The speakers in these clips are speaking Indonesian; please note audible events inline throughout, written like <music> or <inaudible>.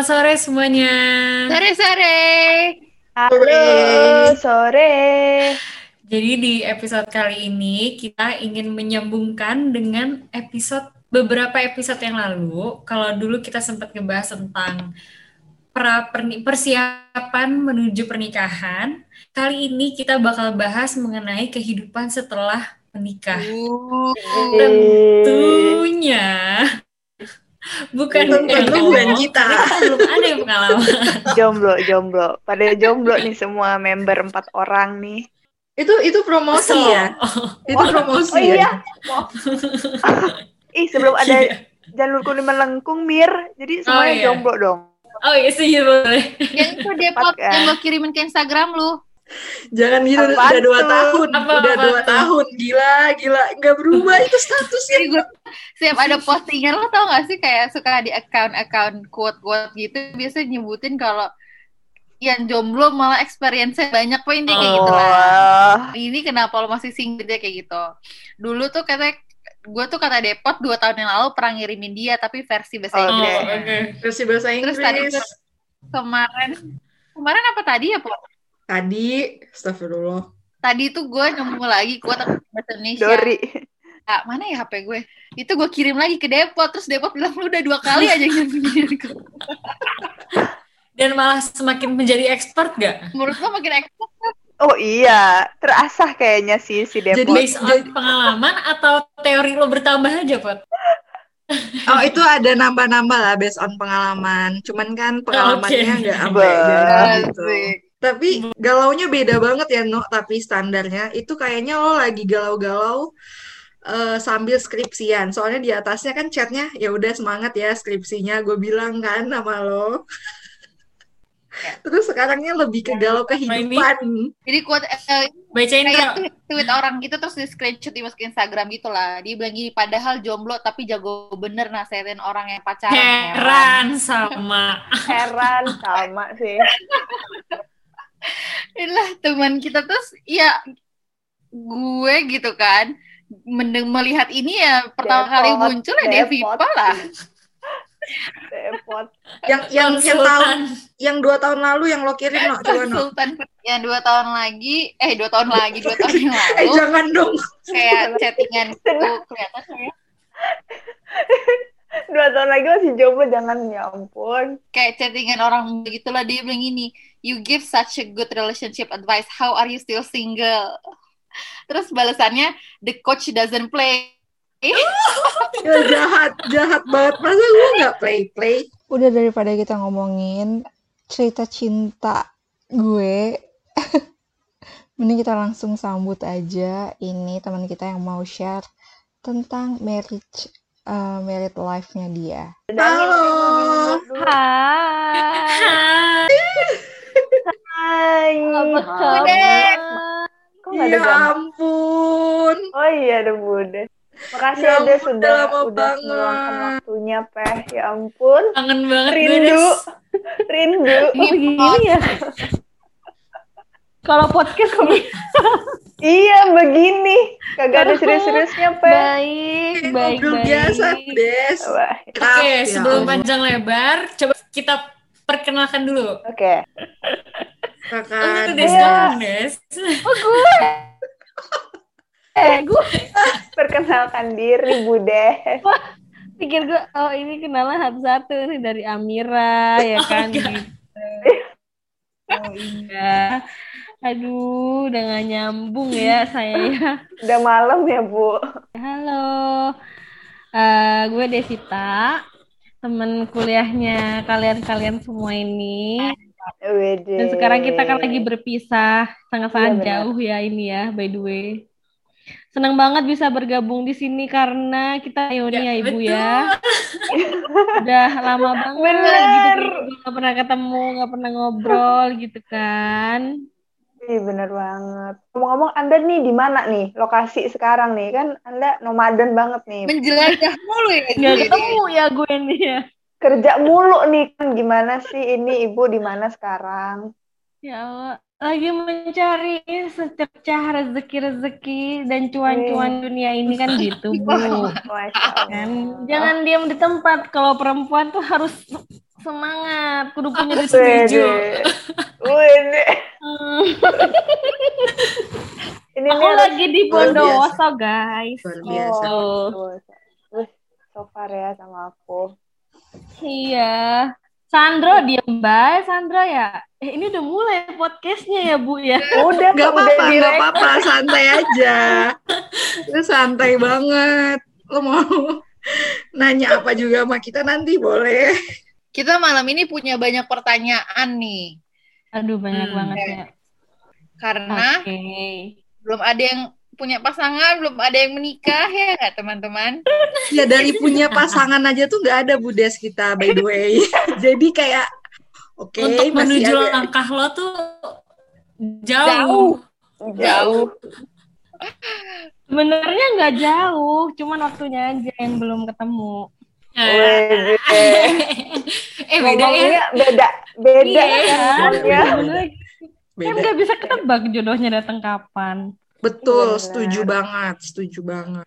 selamat sore semuanya. Sore-sore. Halo, sore. Jadi di episode kali ini kita ingin menyambungkan dengan episode beberapa episode yang lalu. Kalau dulu kita sempat ngebahas tentang pra persiapan menuju pernikahan, kali ini kita bakal bahas mengenai kehidupan setelah menikah. Uh, Tentunya bukan Tentu bukan kita. kita belum ada yang pengalaman. <laughs> Jomblo, jomblo. Pada jomblo nih semua member empat orang nih. Itu itu promosi Kesel. ya. Itu promosi Oh ya. iya. Oh. <laughs> Ih, sebelum ada Iya. jalur kuning melengkung, Mir. Jadi semuanya iya. jomblo dong. Oh iya sih boleh. yang itu depot kan? yang lo kirimin ke Instagram lu. Jangan gitu Apaan udah dua tahun, Apa, udah apa dua tahun, gila, gila, nggak berubah itu statusnya. Jadi gue setiap ada postingan lo tau gak sih kayak suka di account-account quote-quote gitu biasanya nyebutin kalau yang jomblo malah experience-nya banyak kok intinya kayak gitu lah. Wah. Ini kenapa lo masih single dia kayak gitu. Dulu tuh kata gue tuh kata Depot dua tahun yang lalu pernah ngirimin dia tapi versi bahasa. Oh, Inggris. oke. Versi bahasa Terus tadi Inggris. kemarin kemarin apa tadi ya, Po? Tadi, astagfirullah. Tadi tuh gue nemu lagi quote bahasa Indonesia. Dori. Ah, mana ya HP gue? Itu gue kirim lagi ke Depot, terus Depot bilang lu udah dua kali aja ngirimin ke <laughs> Dan malah semakin menjadi expert gak? Menurut lo makin ekspor Oh iya, terasah kayaknya sih si Depot. Jadi- Based on pengalaman atau teori lo bertambah aja, Pot? <laughs> Oh itu ada nambah-nambah lah based on pengalaman. Cuman kan pengalamannya Oke. nggak <laughs> jadi gitu. Tapi galaunya beda banget ya, No. Tapi standarnya itu kayaknya lo lagi galau-galau eh, sambil skripsian. Soalnya di atasnya kan chatnya, ya udah semangat ya skripsinya. Gue bilang kan sama lo. Terus sekarangnya lebih ke galau kehidupan. Jadi quote eh, Bacain kayak tuh. tweet, tweet orang gitu terus di screenshot dimasukin Instagram gitu lah. Dia bilang gini, padahal jomblo tapi jago bener nasehatin orang yang pacaran. Heran sama. Heran sama sih. <laughs> Inilah teman kita terus ya gue gitu kan mendeng melihat ini ya pertama Depot, kali muncul ya Depot. Devipa lah. Depot. Yang yang yang Konsultan. tahun yang dua tahun lalu yang lo kirim no, coba no. Sultan <laughs> yang dua tahun lagi, eh dua tahun lagi, dua tahun yang <laughs> Eh lalu jangan dong. kayak chattingan gitu kelihatan ya. Dua tahun lagi masih jomblo, jangan ya ampun. kayak chattingan orang begitulah dia bilang gini you give such a good relationship advice how are you still single terus balasannya the coach doesn't play <laughs> Ya, jahat, jahat banget. Masa gue nggak play play? Udah daripada kita ngomongin cerita cinta gue, <laughs> mending kita langsung sambut aja ini teman kita yang mau share tentang marriage, eh, married life-nya dia. Halo. Hai. Hai. <laughs> kabar? Kok nggak ada Ya gambar? ampun. Oh iya, ada Bude. Makasih Ya ya, Des, ampun, sudah lama udah banget. meluangkan waktunya, Peh. Ya ampun. Kangen banget Rindu. Rindu. <laughs> Ini Begini ya. Kalau podcast kok Iya, begini. Kagak ada serius-seriusnya, Peh. baik, baik, ngobrol baik. biasa, Des. Wah, Oke, Ya sebelum panjang lebar, coba kita perkenalkan dulu. Oke. Oh, Kakak itu Des Iya. Des. Eh, gue Perkenalkan diri, Bude. pikir gue, oh ini kenalan satu-satu nih dari Amira, ya kan? enggak. Gitu. Oh iya. Aduh, udah gak nyambung ya saya ya. Udah malam ya, Bu. Halo, Eh, gue Desita, temen kuliahnya kalian-kalian semua ini. Wede. Dan sekarang kita kan lagi berpisah, sangat-sangat benar. jauh ya ini ya, by the way. Senang banget bisa bergabung di sini karena kita reuni ya, Ibu betul. ya. <laughs> Udah lama banget Bener. gitu nggak pernah ketemu, nggak pernah ngobrol <laughs> gitu kan. Iya, bener banget. Ngomong-ngomong, Anda nih di mana nih? Lokasi sekarang nih, kan Anda nomaden banget nih. menjelajah mulu ya gue. ketemu ya gue nih ya. Kerja mulu nih, kan gimana sih ini Ibu di mana sekarang? Ya Allah, lagi mencari secercah rezeki-rezeki dan cuan-cuan dunia ini kan gitu, <laughs> Bu. Kan jangan diam di tempat. Kalau perempuan tuh harus Semangat, kudu punya duit. Hmm. Ini <laughs> Aku lagi di. Bondowoso, guys. Luar biasa. Oh. So far ya sama aku. Iya. Sandro diem baik, Sandro ya. Eh, ini udah mulai podcastnya ya, Bu ya. Udah, Gak udah apa-apa, gak direct. apa-apa, santai aja. <laughs> Itu santai banget. Lo mau nanya apa juga sama kita nanti boleh. Kita malam ini punya banyak pertanyaan nih. Aduh, banyak Hmm. banget ya. Karena Oke. belum ada yang punya pasangan, belum ada yang menikah ya nggak teman-teman? <laughs> Ya dari punya pasangan aja tuh nggak ada budes kita by the way. <laughs> Jadi kayak oke Untuk masih menuju ada. langkah lo tuh Jauh. jauh. Jauh. Sebenarnya nggak jauh, cuman waktunya aja yang belum ketemu. Wede. eh beda ya. Beda. Beda Iya. kan? Kan, Ya. sebenarnya kan Beda. nggak bisa ketebak jodohnya datang kapan. Betul, Benar. setuju banget, setuju banget.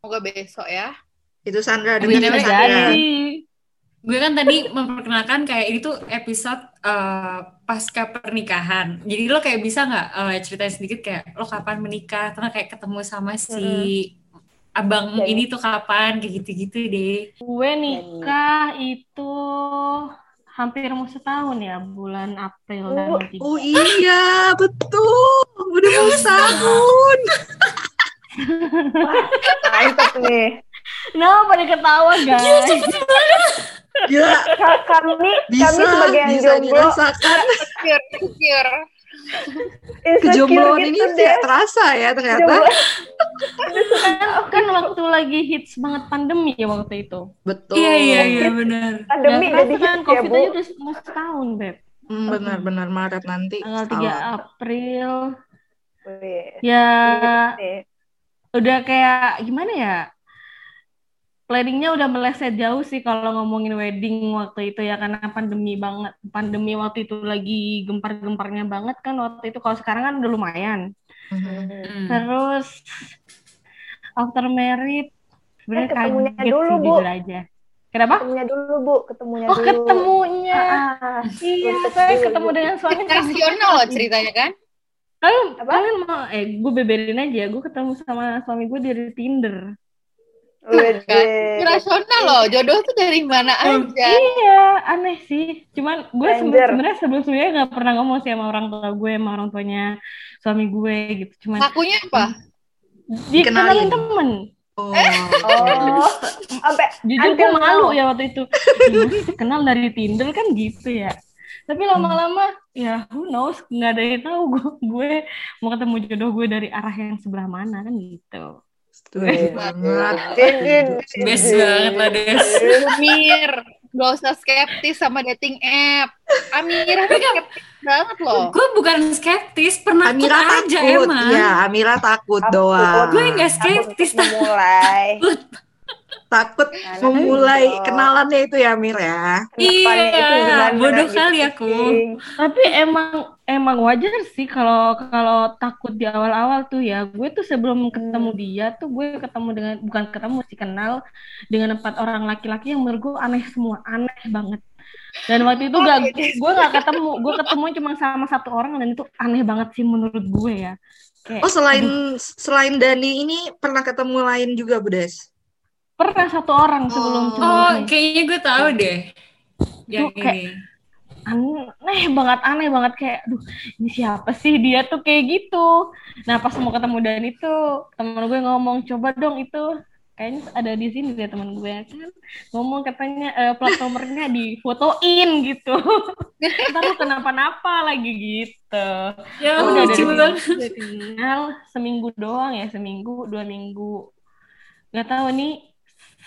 Semoga besok ya. Itu Sandra jadi. Sandra. Jadi, Gue kan tadi memperkenalkan kayak ini tuh episode eh, pasca pernikahan. Jadi lo kayak bisa nggak eh, ceritain sedikit kayak lo kapan menikah, atau nggak kayak ketemu sama si abang Jadi- ini tuh kapan, kayak gitu-gitu deh. gue nikah itu hampir mau setahun ya, bulan April tanggal tiga. Oh iya, betul. Udah mau setahun. Mantap nih. Nah, pada ketawa guys. Gila, Ka- Kami, bisa, kami sebagai yang bisa jomblo, dirasakan. Insecure Kejombloan gitu ini deh. tidak terasa ya ternyata. Kan, kan waktu lagi hits banget pandemi ya waktu itu. Betul. Iya iya iya benar. Pandemi Nggak jadi kerasa kan ya, COVID Bu. aja udah mau setahun, Beb. Hmm, benar-benar Maret nanti. Tanggal 3 setahun. April. Wih, Ya, gitu nih. udah kayak gimana ya? Planningnya udah meleset jauh sih kalau ngomongin wedding waktu itu ya karena pandemi banget. Pandemi waktu itu lagi gempar-gemparnya banget kan waktu itu. Kalau sekarang kan udah lumayan. Hmm. Terus after married sebenarnya Eh, ketemunya kaget dulu, sih Bu. aja. Kenapa? Ketemunya dulu, Bu. Ketemunya Oh dulu. ketemunya. Ah, Iya, saya dulu, ketemu Bu. dengan suami Rasional loh ceritanya kan? Kalian, Apa? kalian mau, eh gue beberin aja. Gue ketemu sama suami gue dari Tinder. Wede. Rasional loh, jodoh tuh dari mana aja. Iya, aneh sih. Cuman gue sebenarnya sebelum sebelumnya nggak pernah ngomong sih sama orang tua gue, sama orang tuanya suami gue gitu. Cuman Ngakunya apa? dikenalin temen. Oh. Oh, <laughs> sampai Jujur gue malu ya waktu itu. "Ih, Masa kenal dari Tinder kan gitu ya. Tapi lama-lama ya who knows nggak ada yang tahu gue, gue mau ketemu jodoh gue dari arah yang sebelah mana kan gitu. Setuju banget. Best banget lah Des. Mir, gak usah skeptis sama dating app. Amira tuh skeptis banget loh. Gue bukan skeptis, pernah Amira aja takut. emang. Ya, Amira takut Takut. doang. Gue Takut skeptis, untuk memulai. Takut Nah, memulai gitu. kenalannya itu ya, Amir ya. Iya, itu bodoh gitu, kali aku. Cing. Tapi emang emang wajar sih kalau kalau takut di awal-awal tuh ya. Gue tuh sebelum ketemu dia tuh gue ketemu dengan bukan ketemu sih kenal dengan empat orang laki-laki yang menurut gue aneh semua, aneh banget. Dan waktu itu gak, gue gak ketemu, gue ketemu cuma sama satu orang dan itu aneh banget sih menurut gue ya. Kayak, Oh, selain selain Dani ini pernah ketemu lain juga, Budes? Pernah satu orang sebelum Oh. cuma Oh, ini. kayaknya gue tahu deh. Yang Tuh, kayak- ini. aneh banget aneh banget. Kayak aduh ini siapa sih dia tuh? Kayak gitu. Nah pas mau ketemu dan itu teman gue ngomong coba dong itu. Kayaknya ada di sini deh teman gue. Kan ngomong katanya eh, plat nomornya difotoin gitu. <laughs> Ntar lu kenapa-napa lagi gitu. Ya udah lucu dari kenal seminggu doang ya seminggu dua minggu. Nggak tahu nih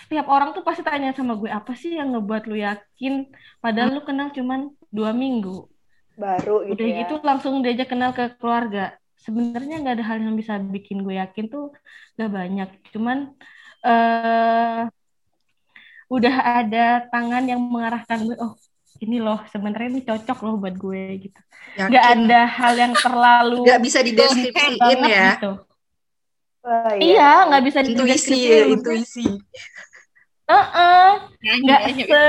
setiap orang tuh pasti tanya sama gue apa sih yang ngebuat lu yakin padahal lu kenal cuman dua minggu Baru gitu udah ya. gitu langsung diajak kenal ke keluarga sebenarnya nggak ada hal yang bisa bikin gue yakin tuh gak banyak cuman eh udah ada tangan yang mengarahkan gue oh ini loh sebenarnya ini cocok loh buat gue gitu Yakin. nggak ada hal yang terlalu Nggak bisa dideskripsiin ya. gitu Oh, iya nggak bisa Intuisi ya, intuisi. Heeh. Nyanyi, nggak nyanyi. se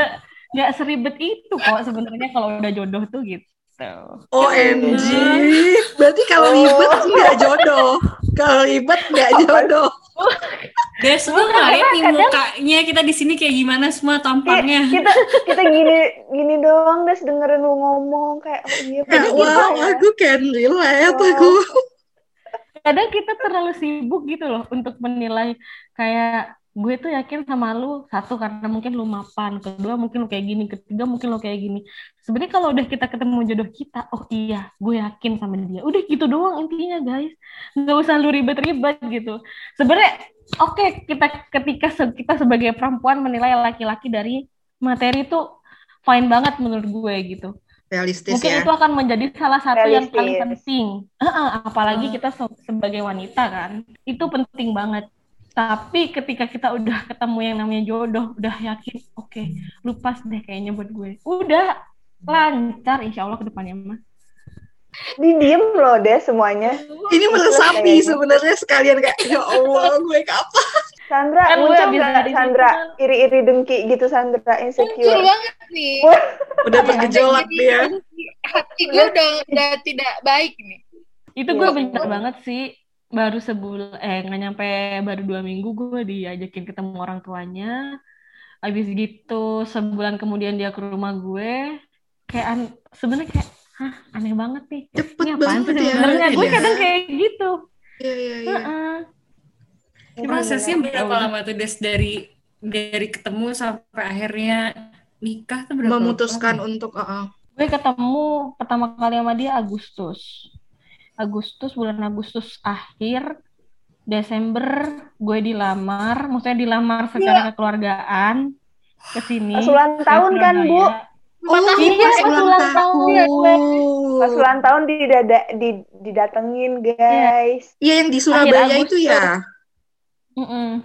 nggak seribet itu kok sebenarnya kalau udah jodoh tuh gitu. OMG. Berarti kalau ribet nggak jodoh. Kalau ribet nggak jodoh. Des, lu nggak lihat nih mukanya kita di sini kayak gimana semua tampangnya. kita kita gini gini doang des dengerin lu ngomong kayak oh iya Kayak, bener wow, ya. aku can relate Wow. aku. kadang kita terlalu sibuk gitu loh untuk menilai kayak gue tuh yakin sama lu satu karena mungkin lu mapan kedua mungkin lu kayak gini ketiga mungkin lu kayak gini sebenarnya kalau udah kita ketemu jodoh kita oh iya gue yakin sama dia udah gitu doang intinya guys nggak usah lu ribet-ribet gitu sebenarnya oke kita ketika se- kita sebagai perempuan menilai laki-laki dari materi tuh fine banget menurut gue gitu Realistis mungkin ya. itu akan menjadi salah satu yang paling Realistis. penting. Heeh, apalagi kita se- sebagai wanita kan, itu penting banget. Tapi ketika kita udah ketemu yang namanya jodoh, udah yakin, oke, lu pas deh kayaknya buat gue. Udah lancar, insya Allah ke depannya mah. Di diem loh deh semuanya. Ini meresapi Kayaknya. sebenarnya sekalian kayak ya Allah gue kapan. Sandra, Kan gue situ Sandra? Iri-iri dengki gitu Sandra, Muncul insecure. banget nih. Udah bergejolak dia. Hati gue udah, udah tidak baik nih. Itu Iya, gue iya. bener banget sih. Baru sebulan, eh nggak nyampe baru dua minggu gue diajakin ketemu orang tuanya. Habis gitu sebulan kemudian dia ke rumah gue. Kayak an sebenarnya kayak, hah aneh banget nih. Cepet Ini apaan banget sih ya. sebenarnya? Gue Iya. kadang kayak gitu. Iya, iya, iya. Heeh. Prosesnya berapa lama tuh Des dari dari ketemu sampai akhirnya nikah tuh berapa Memutuskan lama? untuk uh, Gue ketemu pertama kali sama dia Agustus. Agustus, bulan Agustus akhir. Desember gue dilamar, maksudnya dilamar secara kekeluargaan ke sini. Pas ulang tahun kan, Bu? Oh, Iya, pas ulang tahun. Pas ulang tahun didada, di, didatengin guys. Iya yang di Surabaya Akhir itu ya. Mm-mm.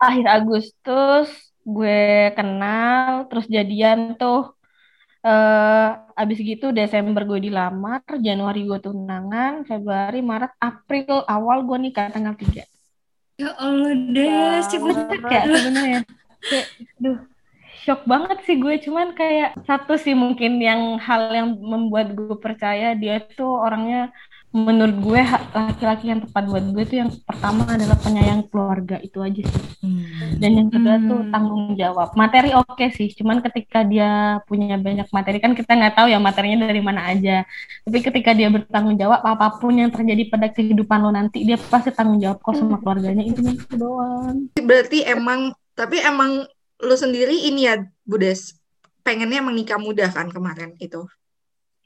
Akhir Agustus gue kenal, terus jadian tuh. Eh abis gitu Desember gue dilamar, Januari gue tunangan, Februari, Maret, April awal gue nikah tanggal 3. Ya Allah Des, cepet Cepet kayak sebenarnya. Kayak, duh, shock banget sih gue. Cuman kayak satu sih mungkin yang hal yang membuat gue percaya dia tuh orangnya menurut gue laki-laki yang tepat buat gue tuh yang pertama adalah penyayang keluarga itu aja sih. Dan yang kedua tuh Hmm. tanggung jawab. Materi oke sih, cuman ketika dia punya banyak materi kan kita nggak tahu ya materinya dari mana aja. Tapi ketika dia bertanggung jawab apa pun yang terjadi pada kehidupan lo nanti dia pasti tanggung jawab kok sama keluarganya itu itu doang. Berarti emang tapi emang lu sendiri ini ya Budes pengennya emang nikah muda kan kemarin itu.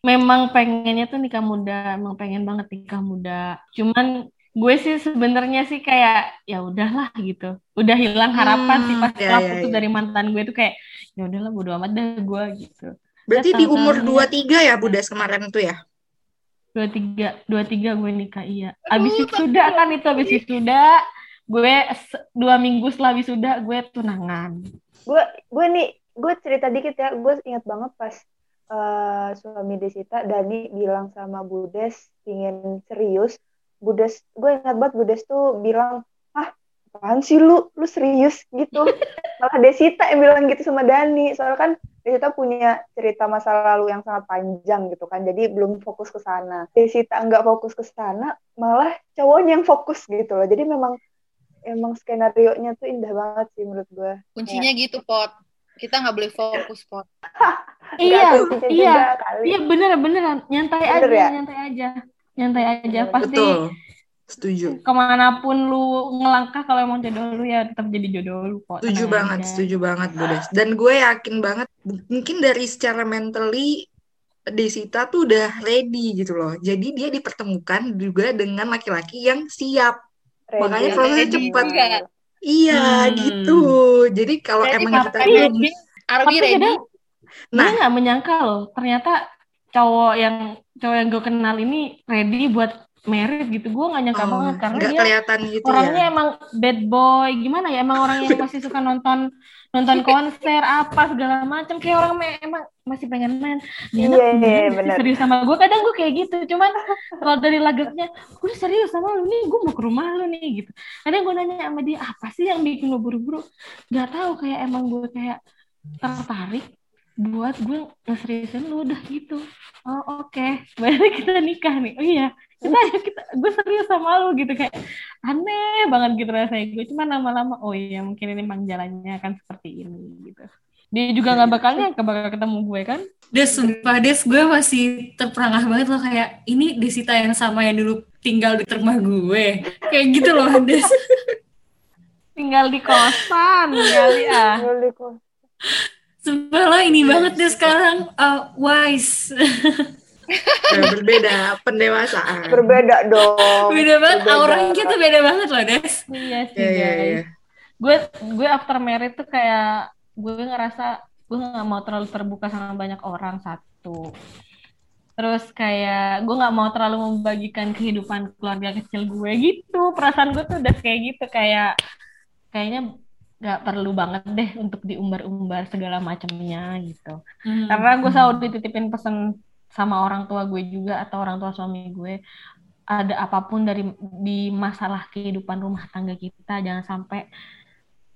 Memang pengennya tuh nikah muda, emang pengen banget nikah muda. Cuman gue sih sebenarnya sih kayak ya udahlah gitu. Udah hilang harapan Hmm, sih pas ya, ya, putus ya. dari mantan gue tuh kayak ya udahlah bodo amat dah gue gitu. Berarti Datang di umur ke- 23 ya Budes kemarin itu ya. dua tiga dua tiga gue nikah iya abis wisuda kan itu abis wisuda gue dua minggu setelah wisuda gue tunangan Gue gue nih, gue cerita dikit ya. Gue ingat banget pas eh, suami Desita, Dani bilang sama Budes ingin serius. Budes, gue ingat banget Budes tuh bilang, ah apaan sih lu, lu serius gitu. <laughs> Malah Desita yang bilang gitu sama Dani. Soalnya kan Desita punya cerita masa lalu yang sangat panjang gitu kan. Jadi belum fokus ke sana. Desita nggak fokus ke sana, malah cowoknya yang fokus gitu loh. Jadi memang emang skenario nya tuh indah banget sih menurut gue. Kuncinya gitu, Pot. Kita nggak boleh fokus, Pot. <laughs> iya iya iya bener beneran nyantai Bener aja ya? nyantai aja nyantai aja pasti Betul. Setuju. ke mana pun lu ngelangkah kalau emang jodoh lu ya tetap jadi jodoh lu kok Setuju tenang banget, aja. setuju banget Budes. Dan gue yakin banget mungkin dari secara mentally Desita tuh udah ready gitu loh. Jadi dia dipertemukan juga dengan laki-laki yang siap. Ready. Makanya prosesnya cepat. Iya, Hmm. gitu. Jadi kalau Ready, emang kita dia- Are we ready? Nah. gue nggak menyangka loh ternyata cowok yang cowok yang gue kenal ini ready buat married gitu gue nggak nyangka oh, banget karena nggak dia kelihatan gitu orangnya ya. emang bad boy gimana ya emang orang yang <laughs> masih suka nonton nonton konser apa segala macam. Kayak orang me- emang masih pengen main. Dia nggak sih bener. serius sama gue kadang gue kayak gitu. Cuman kalau dari lagaknya gue serius sama lu nih gue mau ke rumah lu nih gitu. Kadang gue nanya sama dia apa sih yang bikin lu buru-buru? Nggak tahu kayak emang gue kayak tertarik buat gue ngeseriusin lu udah gitu. Oh oke <laughs> okay. kita nikah nih. Oh iya kita kita gue serius sama lu gitu kayak aneh banget gitu rasanya gue cuma lama-lama oh iya mungkin ini emang jalannya akan seperti ini gitu dia juga nggak bakal nyangka bakal ketemu gue kan Des, sumpah Des, gue masih terperangah banget loh kayak ini Desita yang sama yang dulu tinggal di rumah gue. Kayak gitu loh, <laughs> Des. tinggal di kosan kali ah Tinggal di kos. Sumpah lo ini banget deh sekarang uh, wise. <laughs> Ya, berbeda pendewasaan. Berbeda dong. beda banget, Berbeda. auranya kita beda banget loh, Des. iya sih Iya, iya, guys iya. gue gue after married tuh kayak gue ngerasa gue nggak mau terlalu terbuka sama banyak orang satu terus kayak gue nggak mau terlalu membagikan kehidupan keluarga kecil gue gitu perasaan gue tuh udah kayak gitu kayak kayaknya nggak perlu banget deh untuk diumbar-umbar segala macamnya gitu Hmm. karena gue selalu dititipin pesan sama orang tua gue juga atau orang tua suami gue ada apa pun dari di masalah kehidupan rumah tangga kita jangan sampai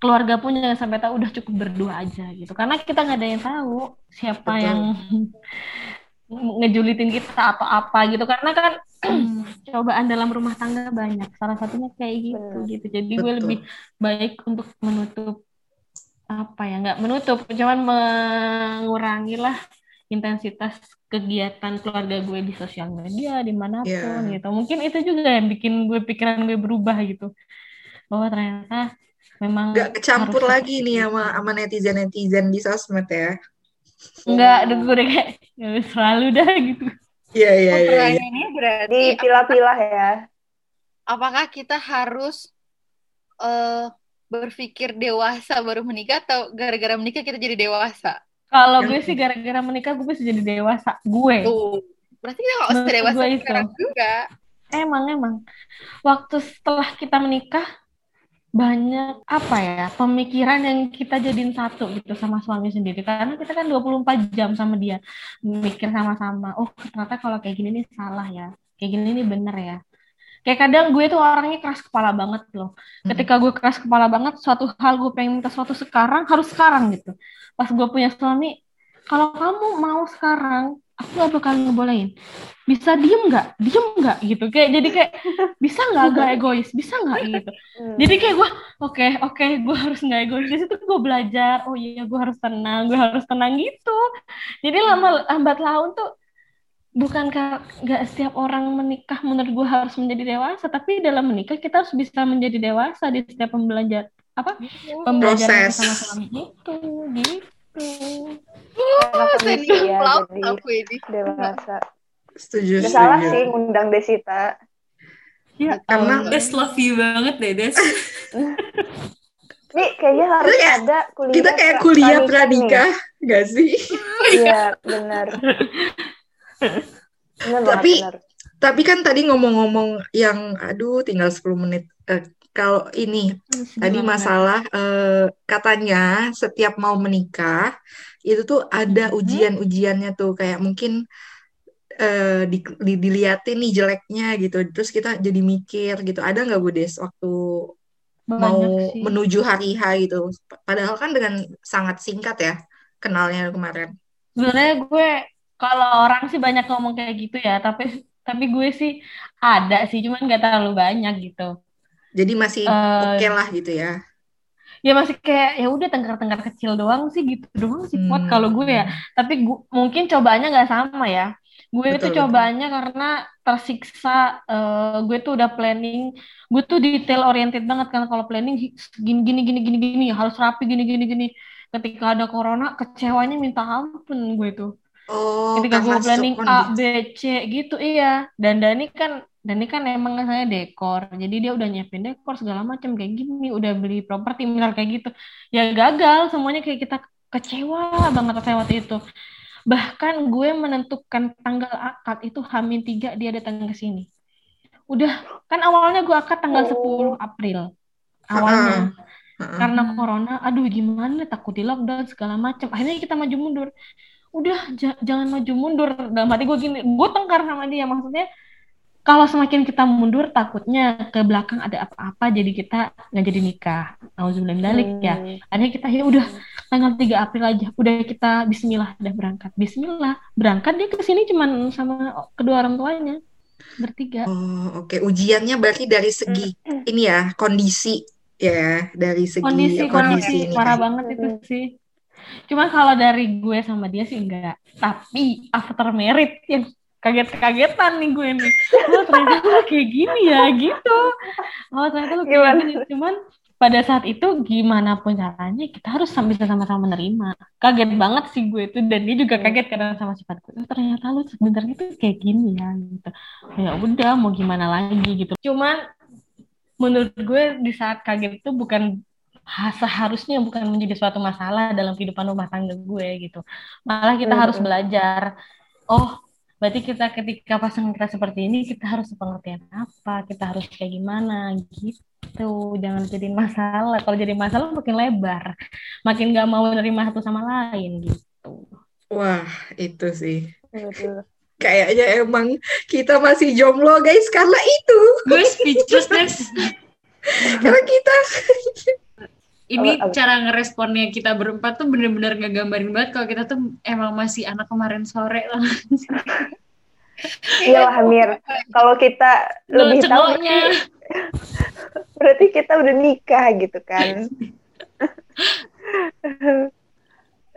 keluarga pun jangan sampai tahu udah cukup berdua aja gitu. Karena kita nggak ada yang tahu siapa Betul. yang <laughs> ngejulitin kita atau apa gitu. Karena kan <clears throat> cobaan dalam rumah tangga banyak. Salah satunya kayak gitu gitu. Jadi gue lebih baik untuk menutup apa ya nggak menutup cuman mengurangi lah intensitas kegiatan keluarga gue di sosial media di mana pun Iya. gitu mungkin itu juga yang bikin gue pikiran gue berubah gitu bahwa ternyata memang Gak kecampur lagi nih sama sama netizen netizen di sosmed ya. nggak gue udah kayak "Ya selalu dah gitu Iya iya iya. iya. Pertanyaannya berarti Dipilah-pilah ya. apakah kita harus eh, berpikir dewasa baru menikah atau gara-gara menikah kita jadi dewasa? Kalau gue sih gara-gara menikah gue bisa jadi dewasa. Gue. Tuh. Berarti kita nggak usah dewasa sekarang juga. Emang emang. Waktu setelah kita menikah banyak apa ya pemikiran yang kita jadiin satu gitu sama suami sendiri. Karena kita kan 24 jam sama dia mikir sama-sama oh ternyata kalau kayak gini nih salah ya kayak gini nih bener ya kayak kadang gue tuh orangnya keras kepala banget loh. Ketika gue keras kepala banget suatu hal gue pengen minta suatu sekarang harus sekarang gitu. Pas gue punya suami kalau kamu mau sekarang aku gak bakal ngebolehin. Bisa diem nggak? Diem nggak? gitu. Kayak jadi kayak bisa nggak? Agak <laughs> egois. Bisa nggak? gitu. Hmm. jadi kayak gue oke oke gue harus nggak egois. Di situ gue belajar oh iya gue harus tenang gue harus tenang gitu. Jadi lama lambat laun tuh bukan ka- nggak setiap orang menikah menurut gue harus menjadi dewasa tapi dalam menikah kita harus bisa menjadi dewasa di setiap pembelajar apa pembelajaran Proses. sama suami itu gitu Karena Saya kondisi ya, aku ini. dewasa. Setuju Gak salah setuju. sih ngundang Desita. ya Karena- Allah. Des love you banget deh, Des. Nih kayaknya harus Kayak- ada kuliah Kita kayak kuliah pranikah nih. pranikah, gak sih? Iya, benar. <laughs> Banget, Tapi- benar. Tapi kan tadi ngomong-ngomong yang, aduh tinggal 10 menit. Eh, kalau ini, tadi masalah eh, katanya setiap mau menikah, itu tuh ada Mhm. ujian-ujiannya tuh. Kayak mungkin eh, di, di- diliatin nih jeleknya gitu. Terus kita jadi mikir gitu. Ada nggak Bu Des waktu mau Banyak sih. menuju hari H gitu? Padahal kan dengan sangat singkat ya kenalnya kemarin. Sebenarnya gue kalau orang sih banyak ngomong kayak gitu ya, tapi tapi gue sih ada sih, cuman nggak terlalu banyak gitu. Jadi masih Eh, oke lah gitu ya. Ya masih kayak ya udah tengkar-tengkar kecil doang sih gitu doang sih kuat Hmm. kalau gue ya. Tapi gu- mungkin cobaannya nggak sama ya. Gue itu Betul, betul. karena tersiksa. eh, gue tuh udah planning. Gue tuh detail oriented banget kan kalau planning gini gini gini gini gini harus rapi gini gini gini. Ketika ada corona kecewanya minta ampun gue tuh. Oh, ketika gue planning A, B, C gitu iya. Dan Dani kan Dani kan emang saya dekor. Jadi dia udah nyiapin dekor segala macam kayak gini udah beli properti misal kayak gitu. Ya gagal semuanya kayak kita kecewa banget pas waktu itu. Bahkan gue menentukan tanggal akad itu Hamin 3 dia datang ke sini. Udah kan awalnya gue akad tanggal 10 April. Awalnya. Heeh. karena corona aduh gimana takut di lockdown segala macam. Akhirnya kita maju mundur udah ja- jangan maju mundur. Dalam hati gue gini gue tengkar sama dia. Maksudnya kalau semakin kita mundur takutnya ke belakang ada apa-apa jadi kita nggak jadi nikah. Nauzubillah min dzalik ya. Hmm. akhirnya kita ya udah tanggal 3 April aja udah kita Bismillah udah berangkat. Bismillah berangkat dia ke sini cuman sama kedua orang tuanya bertiga. Oh, oke. Ujiannya berarti dari segi ini ya, kondisi. Ya, dari segi kondisi parah, kondisi ini. parah banget itu sih cuman kalau dari gue sama dia sih enggak. Tapi after merit yang kaget-kagetan nih gue nih. Oh ternyata lu kayak gini ya gitu. Oh ternyata lu kayak Gimana? gini. Cuman pada saat itu gimana pun caranya kita harus bisa sama-sama menerima. Kaget banget sih gue tuh dan dia juga kaget karena sama sifat gue. Oh, ternyata lu sebenarnya tuh kayak gini ya gitu. Ya udah mau gimana lagi gitu. Cuman menurut gue di saat kaget itu bukan seharusnya bukan menjadi suatu masalah dalam kehidupan rumah tangga gue gitu malah kita harus belajar oh berarti kita ketika pasangan kita seperti ini kita harus pengertian apa kita harus kayak gimana gitu jangan jadi masalah kalau jadi masalah makin lebar makin gak mau nerima satu sama lain gitu Wah, itu sih. Betul. Kayaknya emang kita masih jomblo, guys, karena itu. Gue speechless, Des. Karena kita <laughs> Ini Apa- apa? cara ngeresponnya kita berempat tuh bener-bener ngegambarin banget kalau kita tuh emang masih anak kemarin sore lah. Iya lah Hamir. Kalau kita Lo lebih tahu berarti, <laughs> berarti kita udah nikah gitu kan. <laughs>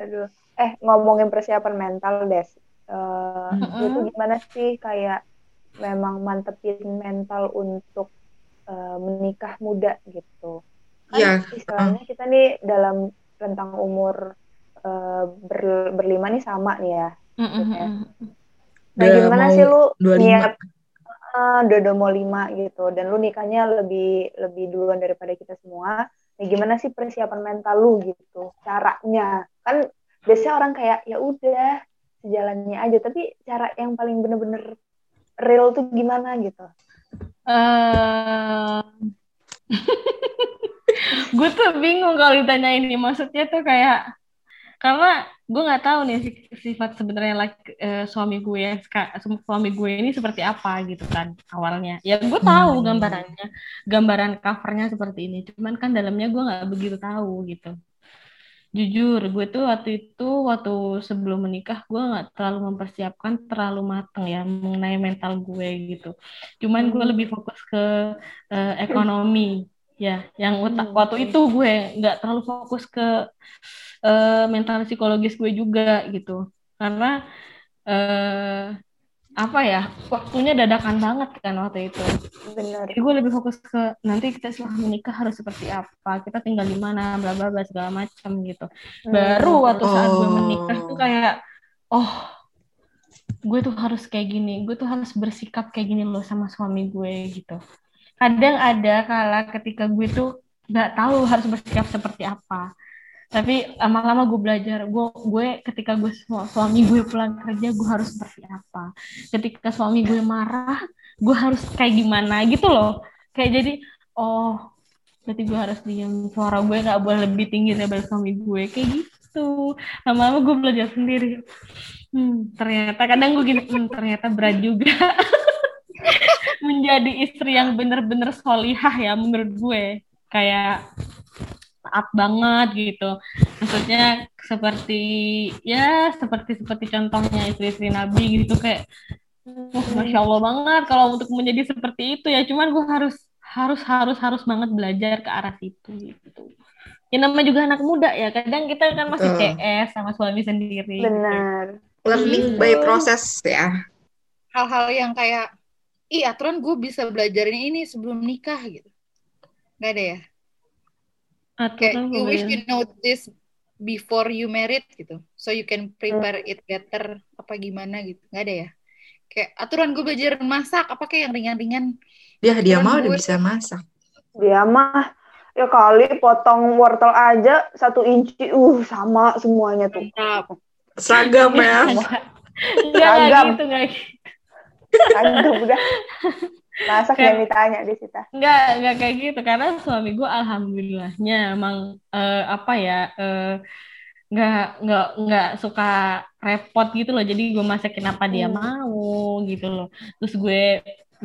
Aduh. Eh ngomongin persiapan mental Des. Eh, Mm-mm. itu gimana sih kayak memang mantepin mental untuk eh, menikah muda gitu. Kan Iya, istilahnya kita nih dalam rentang umur eh, ber- berlima nih sama nih ya. Mm-mm. Nah, udah gimana sih lu 25. niat udah udah mau lima gitu dan lu nikahnya lebih lebih duluan daripada kita semua. Nah, gimana sih persiapan mental lu gitu? Caranya kan biasanya orang kayak ya udah sejalannya aja, tapi cara yang paling bener-bener real tuh gimana gitu? eh <laughs> gue tuh bingung kalau ditanya ini maksudnya tuh kayak karena gue nggak tahu nih si- sifat sebenarnya like, eh, suami gue ya, suami gue ini seperti apa gitu kan awalnya ya gue tahu Hmm. gambarannya gambaran covernya seperti ini cuman kan dalamnya gue nggak begitu tahu gitu jujur gue tuh waktu itu waktu sebelum menikah gue nggak terlalu mempersiapkan terlalu mateng ya mengenai mental gue gitu. Cuman gue Hmm. lebih fokus ke eh, ekonomi ya yang Hmm, ut- waktu itu gue nggak terlalu fokus ke eh, mental psikologis gue juga gitu. Karena eh apa ya waktunya dadakan banget kan waktu itu. Bener. jadi gue lebih fokus ke nanti kita setelah menikah harus seperti apa kita tinggal di mana bla bla bla segala macam gitu. Baru waktu saat gue menikah tuh Oh. kayak oh gue tuh harus kayak gini gue tuh harus bersikap kayak gini loh sama suami gue gitu. Kadang ada kala ketika gue tuh nggak tahu harus bersikap seperti apa tapi lama-lama gue belajar gue gue ketika gue su- suami gue pulang kerja gue harus seperti apa. Ketika suami gue marah gue harus kayak gimana gitu loh. Kayak jadi oh berarti gue harus diam suara gue nggak boleh lebih tinggi daripada suami gue kayak gitu. Lama-lama gue belajar sendiri. Hmm, ternyata kadang gue gini hmm, ternyata berat juga. <laughs> Menjadi istri yang bener-bener solihah ya menurut gue. Kayak taat banget gitu maksudnya seperti ya seperti seperti contohnya istri-istri Nabi gitu kayak wah masya Allah banget kalau untuk menjadi seperti itu ya cuman gue harus harus harus harus banget belajar ke arah situ gitu ya namanya juga anak muda ya kadang kita kan masih Betul. CS sama suami sendiri gitu. Benar. learning Hmm. by process ya. hal-hal yang kayak ih aturan gue bisa belajarin ini sebelum nikah gitu nggak ada ya kayak you wish you know this before you married gitu so you can prepare it better apa gimana gitu nggak ada ya kayak aturan gue belajar masak apa kayak yang ringan-ringan Ya, dia Aturan mah udah bisa masak. Dia mah ya kali potong wortel aja satu inci, uh sama semuanya tuh. mantap Seragam ya. <laughs> Enggak Seragam. gitu, enggak gitu. Udah. <laughs> Masak Kayak- ditanya deh Sita. Enggak, enggak kayak gitu karena suami gue alhamdulillahnya emang eh, apa ya eh, enggak enggak enggak suka repot gitu loh. Jadi gue masakin apa dia Hmm. mau gitu loh. Terus gue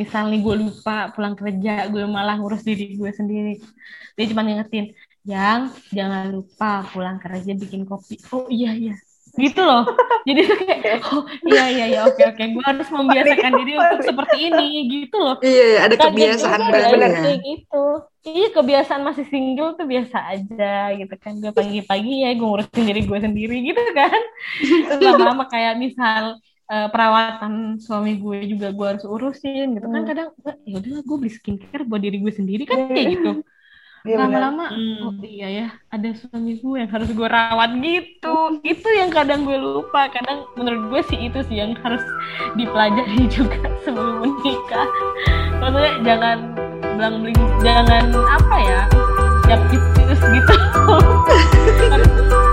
misalnya gue lupa pulang kerja, gue malah ngurus diri gue sendiri. Dia cuma ngingetin, yang jangan lupa pulang kerja bikin kopi oh iya iya gitu loh. Jadi tuh kayak oh iya iya iya oke oke. Gue harus membiasakan diri untuk seperti ini gitu loh. Iya, iya, ada kebiasaan baru ya, gitu. Iya kebiasaan masih single tuh biasa aja gitu kan. Gue pagi-pagi ya gue ngurusin diri gue sendiri gitu kan. Lama-lama kayak misal eh, perawatan suami gue juga gue harus urusin gitu kan. Hmm. kadang ya udah gue beli skincare buat diri gue sendiri kan kayak gitu Iya. benar. Lama-lama Hmm. oh iya ya ada suami gue yang harus gue rawat gitu. Itu yang kadang gue lupa. Kadang menurut gue sih itu sih yang harus dipelajari <laughs> juga sebelum menikah. Maksudnya jangan belang beling jangan apa ya siap gitu. <laughs> Gitu